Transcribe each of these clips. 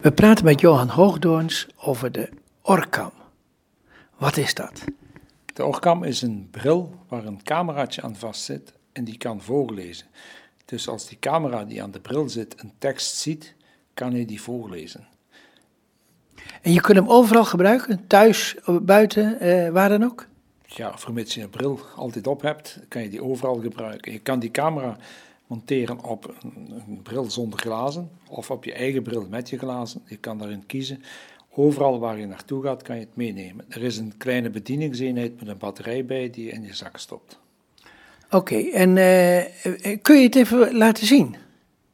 We praten met Johan Hoogdoorns over de Orcam. Wat is dat? De Orcam is een bril waar een cameraatje aan vast zit en die kan voorlezen. Dus als die camera die aan de bril zit een tekst ziet, kan hij die voorlezen. En je kunt hem overal gebruiken, thuis, buiten, eh, waar dan ook? Ja, vermits je een bril altijd op hebt, kan je die overal gebruiken. Je kan die camera monteren op een, bril zonder glazen of op je eigen bril met je glazen. Je kan daarin kiezen. Overal waar je naartoe gaat, kan je het meenemen. Er is een kleine bedieningseenheid met een batterij bij die je in je zak stopt. Oké, en uh, kun je het even laten zien?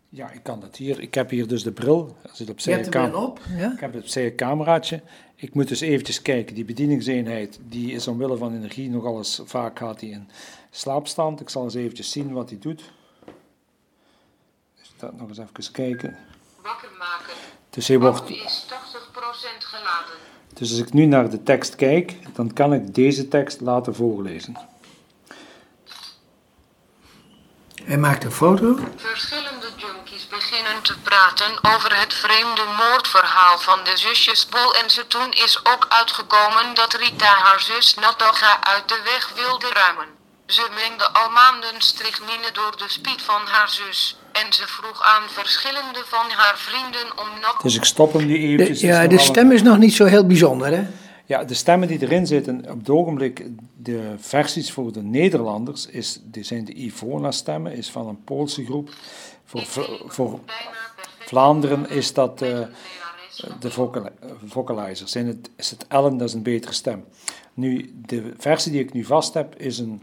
Ja, ik kan dat hier. Ik heb hier dus de bril. Er zit opzij je hebt hem op, ja? Ik heb het opzij een cameraatje. Ik moet dus eventjes kijken. Die bedieningseenheid, die is omwille van energie nogal eens vaak gaat die in slaapstand. Ik zal eens eventjes zien wat hij doet dat nog eens even kijken. Wakker maken. Dus hij wordt. is 80% geladen. Dus als ik nu naar de tekst kijk, dan kan ik deze tekst laten voorlezen. Hij maakt een foto. Verschillende junkies beginnen te praten over het vreemde moordverhaal van de zusjes Bol en ze toen is ook uitgekomen dat Rita haar zus Natasha uit de weg wilde ruimen. Ze mengde al maanden strychnine door de spiet van haar zus. En ze vroeg aan verschillende van haar vrienden om nog... Dus ik stop hem nu eventjes. De, ja, de stem is nog niet zo heel bijzonder, hè? Ja, de stemmen die erin zitten, op het ogenblik, de versies voor de Nederlanders, is, die zijn de Ivona-stemmen, is van een Poolse groep. Voor, voor Vlaanderen is dat uh, de vocalizer. Zijn het, is het Ellen, dat is een betere stem. Nu, de versie die ik nu vast heb, is een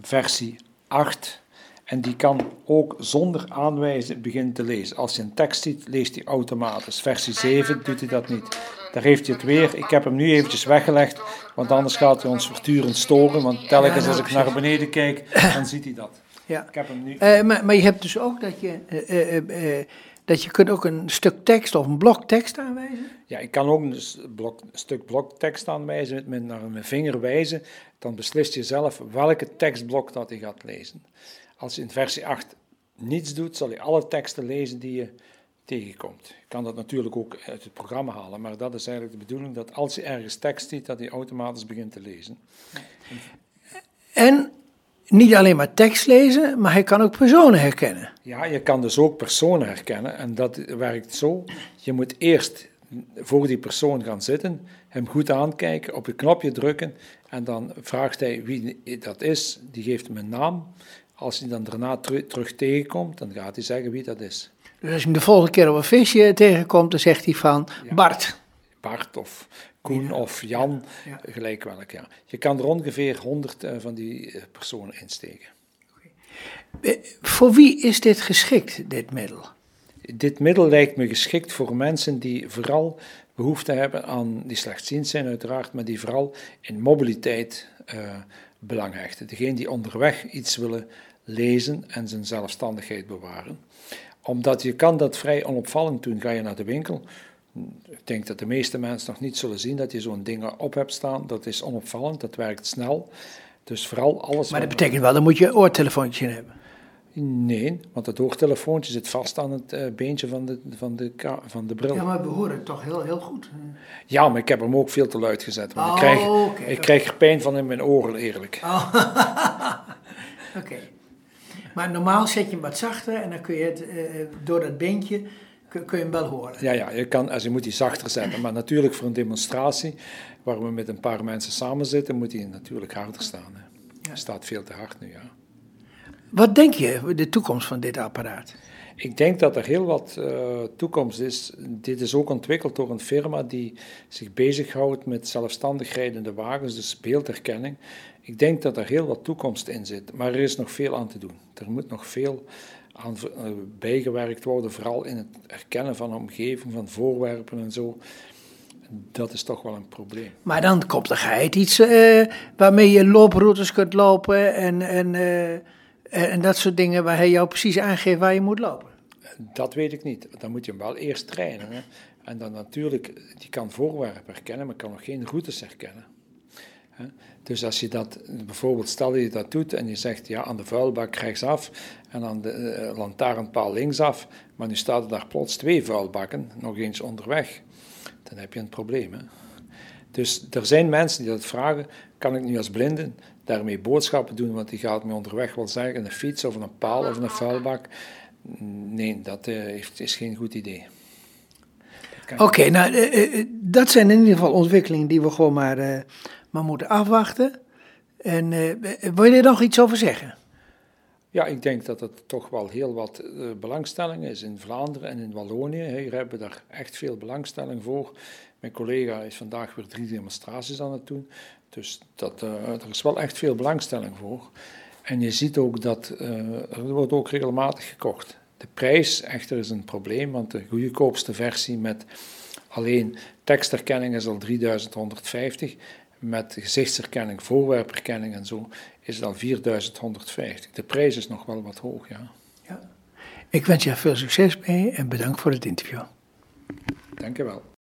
versie 8. En die kan ook zonder aanwijzen beginnen te lezen. Als je een tekst ziet, leest hij automatisch. Versie 7 doet hij dat niet. Daar heeft hij het weer. Ik heb hem nu eventjes weggelegd, want anders gaat hij ons voortdurend storen. Want telkens als ik naar beneden kijk, dan ziet hij dat. Ja. Ik heb hem nu... Uh, maar, maar je hebt dus ook dat je... Uh, uh, dat je kunt ook een stuk tekst of een blok tekst aanwijzen? Ja, ik kan ook een, blok, stuk bloktekst aanwijzen met mijn, naar mijn vinger wijzen. Dan beslist je zelf welke tekstblok dat je gaat lezen. Als je in versie 8 niets doet, zal je alle teksten lezen die je tegenkomt. Je kan dat natuurlijk ook uit het programma halen, maar dat is eigenlijk de bedoeling dat als je ergens tekst ziet, dat hij automatisch begint te lezen. En niet alleen maar tekst lezen, maar hij kan ook personen herkennen. Ja, je kan dus ook personen herkennen en dat werkt zo. Je moet eerst voor die persoon gaan zitten, hem goed aankijken, op een knopje drukken en dan vraagt hij wie dat is. Die geeft hem een naam. Als hij dan daarna terug tegenkomt, dan gaat hij zeggen wie dat is. Dus als je hem de volgende keer op een visje tegenkomt, dan zegt hij van Bart. Bart of Koen of Jan, gelijk welk. Ja. Je kan er ongeveer honderd eh, van die eh, personen insteken. Okay. Eh, voor wie is dit geschikt, dit middel? Dit middel lijkt me geschikt voor mensen die vooral behoefte hebben aan, die slechtziend zijn uiteraard, maar die vooral in mobiliteit uh, belang hechten. Degene die onderweg iets willen lezen en zijn zelfstandigheid bewaren. Omdat je kan dat vrij onopvallend doen. Ga je naar de winkel, ik denk dat de meeste mensen nog niet zullen zien dat je zo'n ding op hebt staan. Dat is onopvallend, dat werkt snel. Dus vooral alles... Maar dat betekent wel, dan moet je een oortelefoontje hebben. Nee, want het oortelefoontje zit vast aan het uh, beentje van de, van, de, van de bril. Ja, maar we horen het toch heel, heel goed. Ja, maar ik heb hem ook veel te luid gezet. Want ik, krijg, oh, ik krijg er pijn van in mijn oren, eerlijk. Oh. Oké. Maar normaal zet je hem wat zachter en dan kun je het uh, door dat beentje kun je hem wel horen. Ja, ja je, kan, also je moet die zachter zetten. Maar natuurlijk voor een demonstratie, waar we met een paar mensen samen zitten, moet hij natuurlijk harder staan. Hè. Hij staat veel te hard nu, ja. Wat denk je, de toekomst van dit apparaat? Ik denk dat er heel wat uh, toekomst is. Dit is ook ontwikkeld door een firma die zich bezighoudt met zelfstandig rijdende wagens, dus beeldherkenning. Ik denk dat er heel wat toekomst in zit, maar er is nog veel aan te doen. Er moet nog veel aan eh, bijgewerkt worden, vooral in het herkennen van de omgeving, van voorwerpen en zo. Dat is toch wel een probleem. Maar dan komt er iets uh, waarmee je looproutes kunt lopen en, en, uh, en dat soort dingen waar hij jou precies aangeeft waar je moet lopen. Dat weet ik niet. Dan moet je hem wel eerst trainen. Hè. En dan natuurlijk, die kan voorwerpen herkennen, maar kan nog geen routes herkennen. Dus als je dat, bijvoorbeeld stel je dat doet en je zegt ja, aan de vuilbak rechtsaf en aan de uh, lantaarnpaal linksaf, maar nu staat er daar plots twee vuilbakken, nog eens onderweg, dan heb je een probleem. Hè. Dus er zijn mensen die dat vragen, kan ik nu als blinde daarmee boodschappen doen, want die gaat me onderweg wel zeggen, een fiets of een paal of een vuilbak. Nee, dat uh, is geen goed idee. Oké, nou, uh, dat zijn in ieder geval ontwikkelingen die we gewoon maar, maar moeten afwachten. En wil je er nog iets over zeggen? Ja, ik denk dat er toch wel heel wat belangstelling is in Vlaanderen en in Wallonië. Hier hebben we daar echt veel belangstelling voor. Mijn collega is vandaag weer drie demonstraties aan het doen. Dus dat, uh, er is wel echt veel belangstelling voor. En je ziet ook dat er wordt ook regelmatig gekocht. De prijs echter is een probleem, want de goedkoopste versie met alleen tekstherkenning is al 3150. Met gezichtsherkenning, voorwerperkenning en zo is het al 4150. De prijs is nog wel wat hoog, ja. ja. Ik wens je veel succes mee en bedankt voor het interview. Dank je wel.